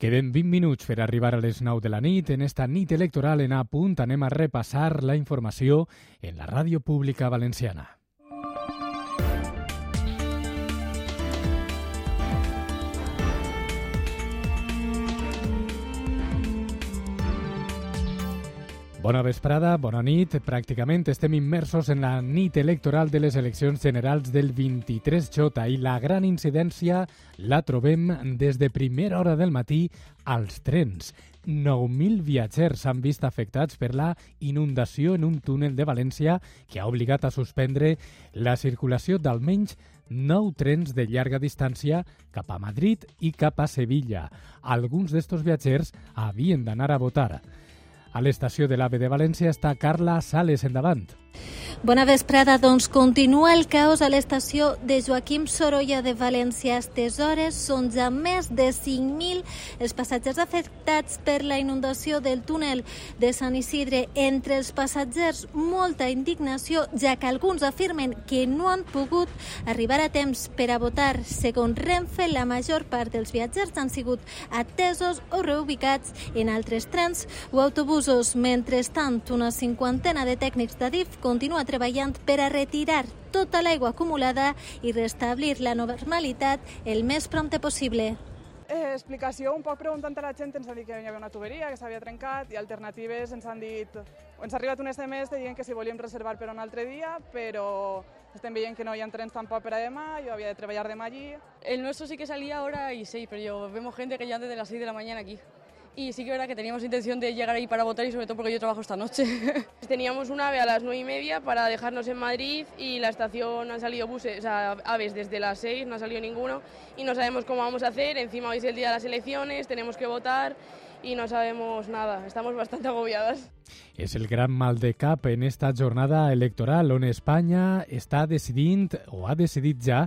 Queden 20 minuts per arribar a les 9 de la nit. En esta nit electoral en A punt anem a repassar la informació en la ràdio pública valenciana. Bona vesprada, bona nit. Pràcticament estem immersos en la nit electoral de les eleccions generals del 23J i la gran incidència la trobem des de primera hora del matí als trens. 9.000 viatgers s'han vist afectats per la inundació en un túnel de València que ha obligat a suspendre la circulació d'almenys 9 trens de llarga distància cap a Madrid i cap a Sevilla. Alguns d'estos viatgers havien d'anar a votar. A l'estació de l'AVE de València està Carla Sales endavant. Bona vesprada, doncs continua el caos a l'estació de Joaquim Sorolla de València. A hores són ja més de 5.000 els passatgers afectats per la inundació del túnel de Sant Isidre. Entre els passatgers, molta indignació, ja que alguns afirmen que no han pogut arribar a temps per a votar. Segons Renfe, la major part dels viatgers han sigut atesos o reubicats en altres trens o autobusos. Mentrestant, una cinquantena de tècnics d'Adif continua treballant per a retirar tota l'aigua acumulada i restablir la normalitat el més prompte possible. Eh, explicació, un poc preguntant a la gent, ens han dit que hi havia una tuberia, que s'havia trencat, i alternatives ens han dit... Ens ha arribat un SMS dient que si volíem reservar per un altre dia, però estem veient que no hi ha trens tampoc per a demà, jo havia de treballar demà allí. El nuestro sí que salía ahora y 6, pero yo vemos gente que ya desde las 6 de la mañana aquí. Y sí que es verdad que teníamos intención de llegar ahí para votar y sobre todo porque yo trabajo esta noche. Teníamos un AVE a las 9 y media para dejarnos en Madrid y la estación han salido buses, o sea, aves desde las 6, no ha salido ninguno y no sabemos cómo vamos a hacer. Encima hoy es el día de las elecciones, tenemos que votar y no sabemos nada. Estamos bastante agobiadas. És el gran mal de cap en esta jornada electoral on Espanya està decidint o ha decidit ja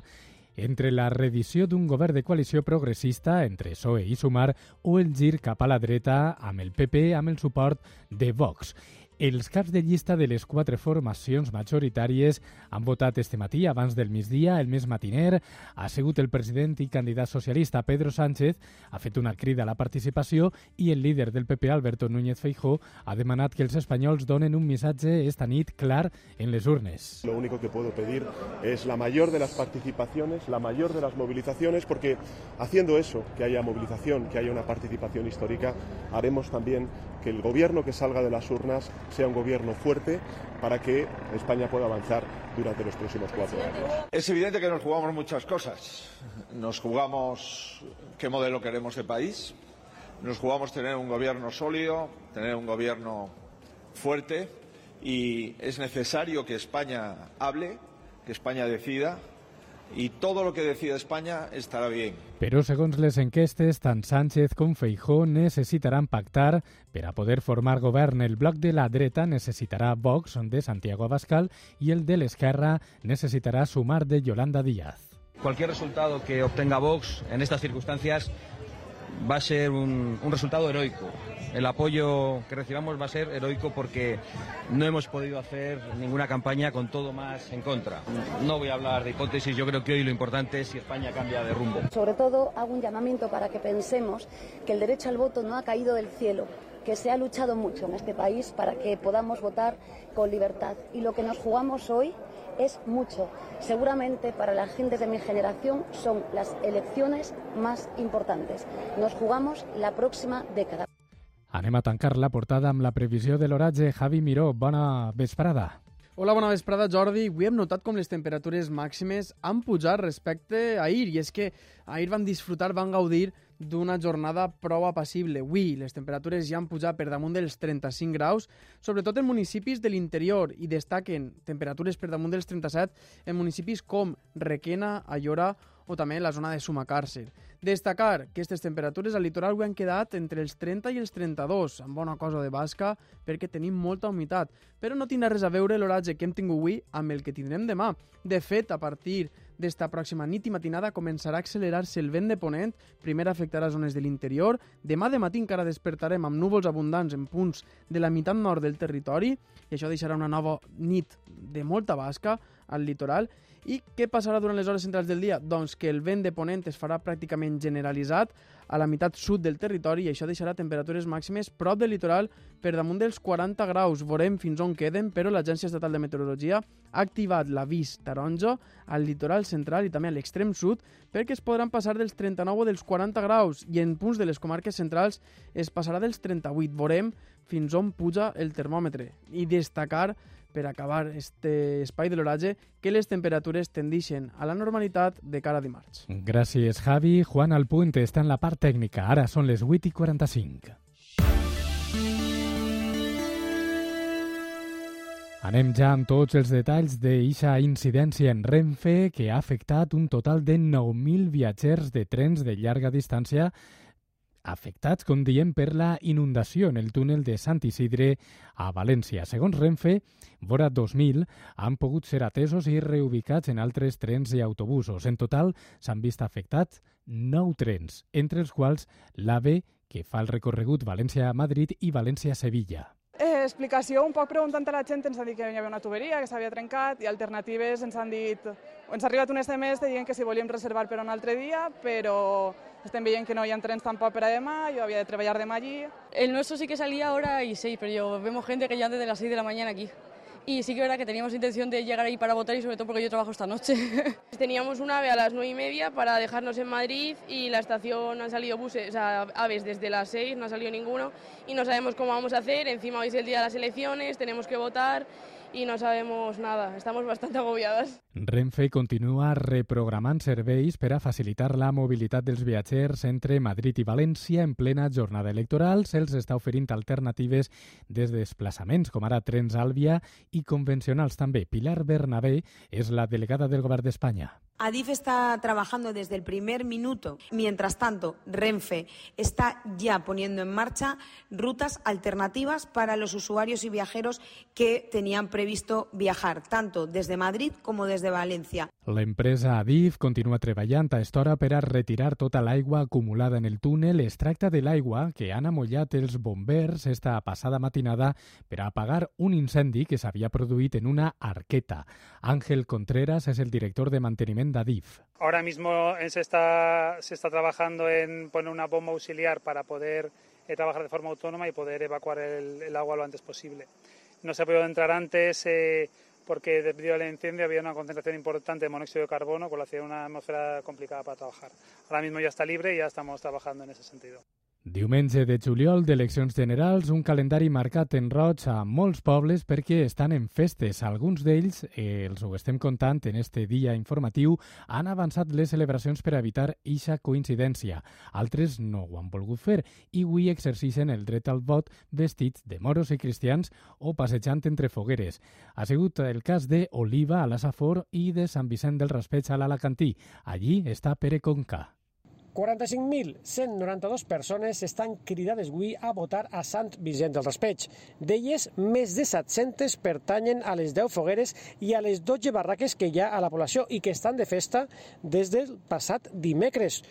entre la reedició d'un govern de coalició progressista entre PSOE i Sumar o el gir cap a la dreta amb el PP amb el suport de Vox. Els caps de llista de les quatre formacions majoritàries han votat este matí, abans del migdia, el més matiner. Ha sigut el president i candidat socialista Pedro Sánchez, ha fet una crida a la participació i el líder del PP, Alberto Núñez Feijó, ha demanat que els espanyols donen un missatge esta nit clar en les urnes. Lo único que puedo pedir es la mayor de las participaciones, la mayor de las movilizaciones, porque haciendo eso, que haya movilización, que haya una participación histórica, haremos también que el gobierno que salga de las urnas sea un gobierno fuerte para que España pueda avanzar durante los próximos cuatro años. Es evidente que nos jugamos muchas cosas. Nos jugamos qué modelo queremos de país, nos jugamos tener un gobierno sólido, tener un gobierno fuerte y es necesario que España hable, que España decida y todo lo que decida España estará bien. Però, segons les enquestes, tant Sánchez com Feijó necessitaran pactar per a poder formar govern. El bloc de la dreta necessitarà Vox de Santiago Abascal i el de l'esquerra necessitarà sumar de Yolanda Díaz. Cualquier resultado que obtenga Vox en estas circunstancias va a ser un, resultado heroico. El apoyo que recibamos va a ser heroico porque no hemos podido hacer ninguna campaña con todo más en contra. No voy a hablar de hipótesis, yo creo que hoy lo importante es si España cambia de rumbo. Sobre todo hago un llamamiento para que pensemos que el derecho al voto no ha caído del cielo, que se ha luchado mucho en este país para que podamos votar con libertad. Y lo que nos jugamos hoy es mucho. Seguramente para la gente de mi generación son las elecciones más importantes. Nos jugamos la próxima década. Anem a tancar la portada amb la previsió de l'oratge. Javi Miró, bona vesprada. Hola, bona vesprada, Jordi. Avui hem notat com les temperatures màximes han pujat respecte a ahir, i és que ahir van disfrutar, van gaudir d'una jornada prou apassible. Avui les temperatures ja han pujat per damunt dels 35 graus, sobretot en municipis de l'interior, i destaquen temperatures per damunt dels 37 en municipis com Requena, Ayora o també la zona de Sumacàrcer. Destacar que aquestes temperatures al litoral han quedat entre els 30 i els 32, amb bona cosa de basca, perquè tenim molta humitat. Però no tindrà res a veure l'oratge que hem tingut avui amb el que tindrem demà. De fet, a partir d'esta pròxima nit i matinada començarà a accelerar-se el vent de ponent, primer afectarà zones de l'interior, demà de matí encara despertarem amb núvols abundants en punts de la meitat nord del territori, i això deixarà una nova nit de molta basca al litoral, I què passarà durant les hores centrals del dia? Doncs que el vent de ponent es farà pràcticament generalitzat a la meitat sud del territori i això deixarà temperatures màximes prop del litoral per damunt dels 40 graus. Veurem fins on queden, però l'Agència Estatal de Meteorologia ha activat l'avís taronja al litoral central i també a l'extrem sud perquè es podran passar dels 39 o dels 40 graus i en punts de les comarques centrals es passarà dels 38. Veurem fins on puja el termòmetre i destacar per acabar este espai de l'oratge que les temperatures tendixen a la normalitat de cara a dimarts. Gràcies, Javi. Juan Alpuente està en la part tècnica. Ara són les 8 i 45. Anem ja amb tots els detalls d'eixa incidència en Renfe que ha afectat un total de 9.000 viatgers de trens de llarga distància afectats, com diem, per la inundació en el túnel de Sant Isidre a València. Segons Renfe, vora 2.000 han pogut ser atesos i reubicats en altres trens i autobusos. En total s'han vist afectats 9 trens, entre els quals l'AVE, que fa el recorregut València-Madrid i València-Sevilla. Eh, explicació, un poc preguntant a la gent, ens han dit que hi havia una tuberia, que s'havia trencat, i alternatives ens han dit... Ens ha arribat un SMS dient que si volíem reservar per un altre dia, però estem veient que no hi ha trens tampoc per a demà, jo havia de treballar demà allí. El nuestro sí que salía ahora y 6, pero yo vemos gente que ya desde las 6 de la mañana aquí. Y sí que verdad que teníamos intención de llegar ahí para votar y sobre todo porque yo trabajo esta noche. Teníamos un AVE a las 9 y media para dejarnos en Madrid y la estación han salido buses, o sea, aves desde las 6, no ha salido ninguno y no sabemos cómo vamos a hacer. Encima hoy es el día de las elecciones, tenemos que votar y no sabemos nada. Estamos bastante agobiadas. Renfe continua reprogramant serveis per a facilitar la mobilitat dels viatgers entre Madrid i València en plena jornada electoral. Se'ls està oferint alternatives des de desplaçaments, com ara trens Àlvia i convencionals també. Pilar Bernabé és la delegada del Govern d'Espanya. Adif está trabajando desde el primer minuto. Mientras tanto, Renfe está ya poniendo en marcha rutas alternativas para los usuarios y viajeros que tenían previsto viajar, tanto desde Madrid como desde València. L'empresa Adif continua treballant a estora per a retirar tota l'aigua acumulada en el túnel. Es tracta de l'aigua que han amollat els bombers esta passada matinada per a apagar un incendi que s'havia produït en una arqueta. Ángel Contreras és el director de manteniment Ahora mismo se está, se está trabajando en poner una bomba auxiliar para poder eh, trabajar de forma autónoma y poder evacuar el, agua lo antes posible. No se ha podido entrar antes eh, porque debido al incendio había una concentración importante de monóxido de carbono, con lo hacía una atmósfera complicada para trabajar. Ahora mismo ya está libre y ya estamos trabajando en ese sentido. Diumenge de juliol d'eleccions generals, un calendari marcat en roig a molts pobles perquè estan en festes. Alguns d'ells, eh, els ho estem contant en este dia informatiu, han avançat les celebracions per evitar eixa coincidència. Altres no ho han volgut fer i avui exerceixen el dret al vot vestits de moros i cristians o passejant entre fogueres. Ha sigut el cas de Oliva a la Safor i de Sant Vicent del Raspeig a l'Alacantí. Allí està Pere Conca. 45.192 persones estan cridades avui a votar a Sant Vicent del Raspeig. D'elles, més de 700 pertanyen a les 10 fogueres i a les 12 barraques que hi ha a la població i que estan de festa des del passat dimecres.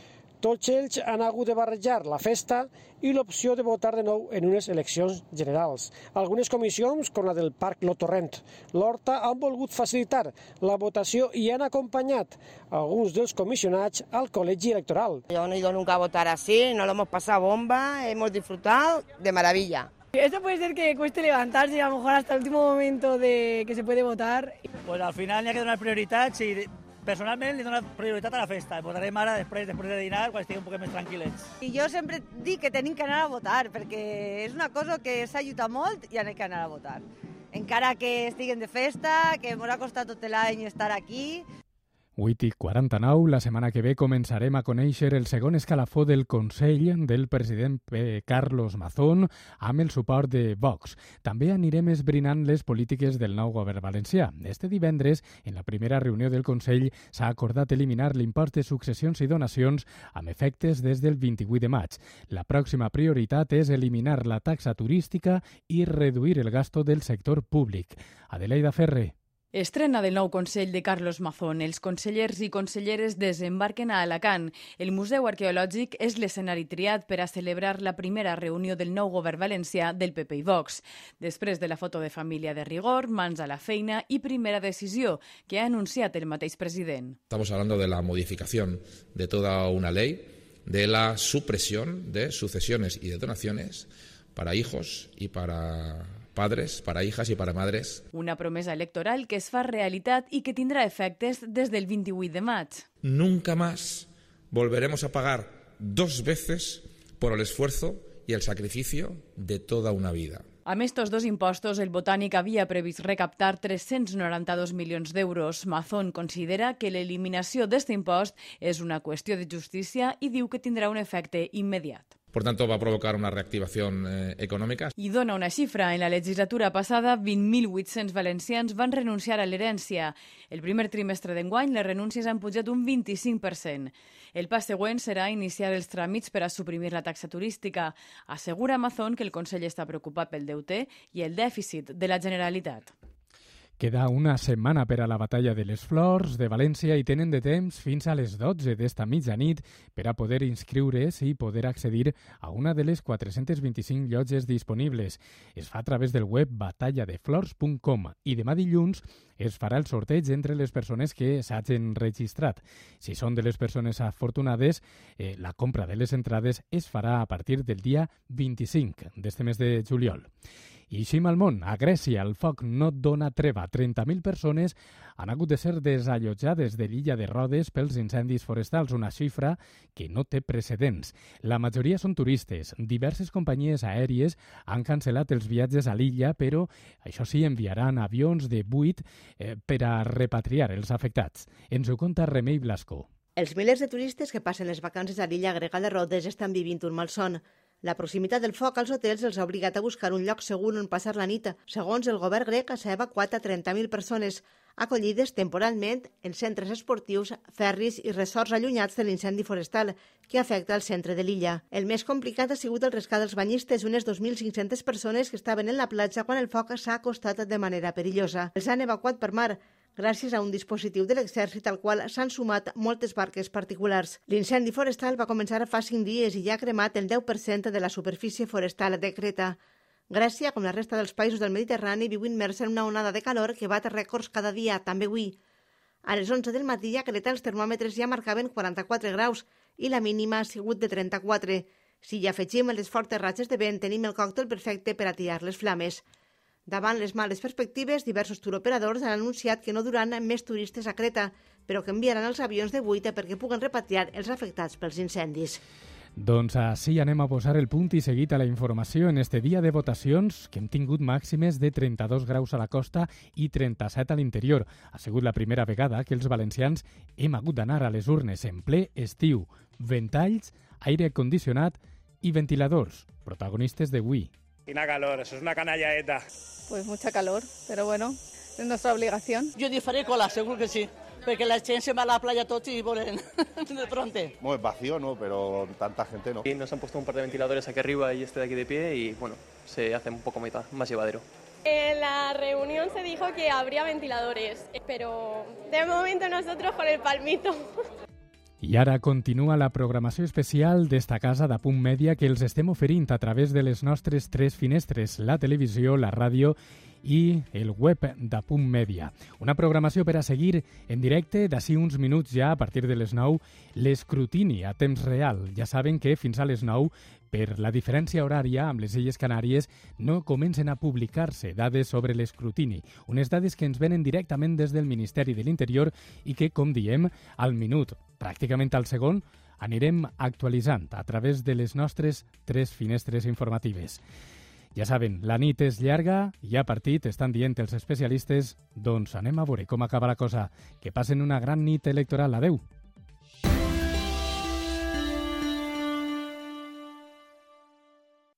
Tots ells han hagut de barrejar la festa i l'opció de votar de nou en unes eleccions generals. Algunes comissions, com la del Parc Lo Torrent, l'Horta, han volgut facilitar la votació i han acompanyat alguns dels comissionats al col·legi electoral. Yo no he ido nunca a votar así, no lo hemos pasado bomba, hemos disfrutado de maravilla. Esto puede ser que cueste levantarse a lo mejor hasta el último momento de que se puede votar. Pues al final hi ha que donar prioritat, sí, personalment li dono prioritat a la festa. Votarem ara després, després de dinar, quan estiguem un poc més tranquil·lets. I jo sempre dic que tenim que anar a votar, perquè és una cosa que s'ajuda molt i anem que anar a votar. Encara que estiguen de festa, que ens ha costat tot l'any estar aquí, 8 i 49, la setmana que ve començarem a conèixer el segon escalafó del Consell del president Carlos Mazón amb el suport de Vox. També anirem esbrinant les polítiques del nou govern valencià. Este divendres, en la primera reunió del Consell, s'ha acordat eliminar l'impost de successions i donacions amb efectes des del 28 de maig. La pròxima prioritat és eliminar la taxa turística i reduir el gasto del sector públic. Adelaida Ferrer. Estrena del nou Consell de Carlos Mazón. Els consellers i conselleres desembarquen a Alacant. El Museu Arqueològic és l'escenari triat per a celebrar la primera reunió del nou govern valencià del PP i Vox. Després de la foto de família de rigor, mans a la feina i primera decisió que ha anunciat el mateix president. Estamos hablando de la modificación de toda una ley, de la supresión de sucesiones y de donaciones para hijos y para padres, para hijas y para madres. Una promesa electoral que es fa realitat i que tindrà efectes des del 28 de maig. Nunca más volveremos a pagar dos veces por el esfuerzo y el sacrificio de toda una vida. Amb estos dos impostos, el Botànic havia previst recaptar 392 milions d'euros. Mazón considera que l'eliminació d'aquest impost és una qüestió de justícia i diu que tindrà un efecte immediat. Por tanto, va a provocar una reactivación eh, económica. I dona una xifra. En la legislatura passada, 20.800 valencians van renunciar a l'herència. El primer trimestre d'enguany, les renúncies han pujat un 25%. El pas següent serà iniciar els tràmits per a suprimir la taxa turística. Assegura Amazon que el Consell està preocupat pel deute i el dèficit de la Generalitat. Queda una setmana per a la batalla de les Flors de València i tenen de temps fins a les 12 d'esta mitjanit per a poder inscriure's i poder accedir a una de les 425 llotges disponibles. Es fa a través del web batalladeflors.com i demà dilluns es farà el sorteig entre les persones que s'hagin registrat. Si són de les persones afortunades, eh, la compra de les entrades es farà a partir del dia 25 d'este mes de juliol. I així al món, a Grècia, el foc no dona treva. 30.000 persones han hagut de ser desallotjades de l'illa de Rodes pels incendis forestals, una xifra que no té precedents. La majoria són turistes. Diverses companyies aèries han cancel·lat els viatges a l'illa, però això sí, enviaran avions de 8 eh, per a repatriar els afectats. Ens ho conta Remei Blasco. Els milers de turistes que passen les vacances a l'illa grega de Rodes estan vivint un malson. La proximitat del foc als hotels els ha obligat a buscar un lloc segur on passar la nit. Segons el govern grec, s'ha evacuat a 30.000 persones, acollides temporalment en centres esportius, ferris i resorts allunyats de l'incendi forestal, que afecta el centre de l'illa. El més complicat ha sigut el rescat dels banyistes, unes 2.500 persones que estaven en la platja quan el foc s'ha acostat de manera perillosa. Els han evacuat per mar, gràcies a un dispositiu de l'exèrcit al qual s'han sumat moltes barques particulars. L'incendi forestal va començar fa cinc dies i ja ha cremat el 10% de la superfície forestal de Creta. Grècia, com la resta dels països del Mediterrani, viu immersa en una onada de calor que bat rècords cada dia, també avui. A les 11 del matí a Creta els termòmetres ja marcaven 44 graus i la mínima ha sigut de 34. Si hi afegim les fortes ratxes de vent, tenim el còctel perfecte per atiar les flames. Davant les males perspectives, diversos turoperadors han anunciat que no duran més turistes a Creta, però que enviaran els avions de buita perquè puguen repatriar els afectats pels incendis. Doncs així anem a posar el punt i seguit a la informació en este dia de votacions que hem tingut màximes de 32 graus a la costa i 37 a l'interior. Ha sigut la primera vegada que els valencians hem hagut d'anar a les urnes en ple estiu. Ventalls, aire condicionat i ventiladors, protagonistes d'avui. Quina calor, eso es una canalla ETA. Pues mucha calor, pero bueno, es nuestra obligación. Ni faré cola, segur que sí, perquè la se va a la playa tots i volen de pronte. Bueno, es vacío, ¿no? Pero tanta gente no. Y nos han puesto un par de ventiladores aquí arriba y este de aquí de pie y bueno, se hace un poco más llevadero. En la reunión se dijo que habría ventiladores, pero de momento nosotros con el palmito. I ara continua la programació especial d'esta casa de Punt Mèdia que els estem oferint a través de les nostres tres finestres, la televisió, la ràdio i el web de Punt Mèdia. Una programació per a seguir en directe d'ací uns minuts ja a partir de les 9 l'escrutini a temps real. Ja saben que fins a les 9 per la diferència horària amb les Illes Canàries no comencen a publicar-se dades sobre l'escrutini, unes dades que ens venen directament des del Ministeri de l'Interior i que, com diem, al minut, pràcticament al segon, anirem actualitzant a través de les nostres tres finestres informatives. Ja saben, la nit és llarga, hi ha partit, estan dient els especialistes, doncs anem a veure com acaba la cosa. Que passen una gran nit electoral. Adeu!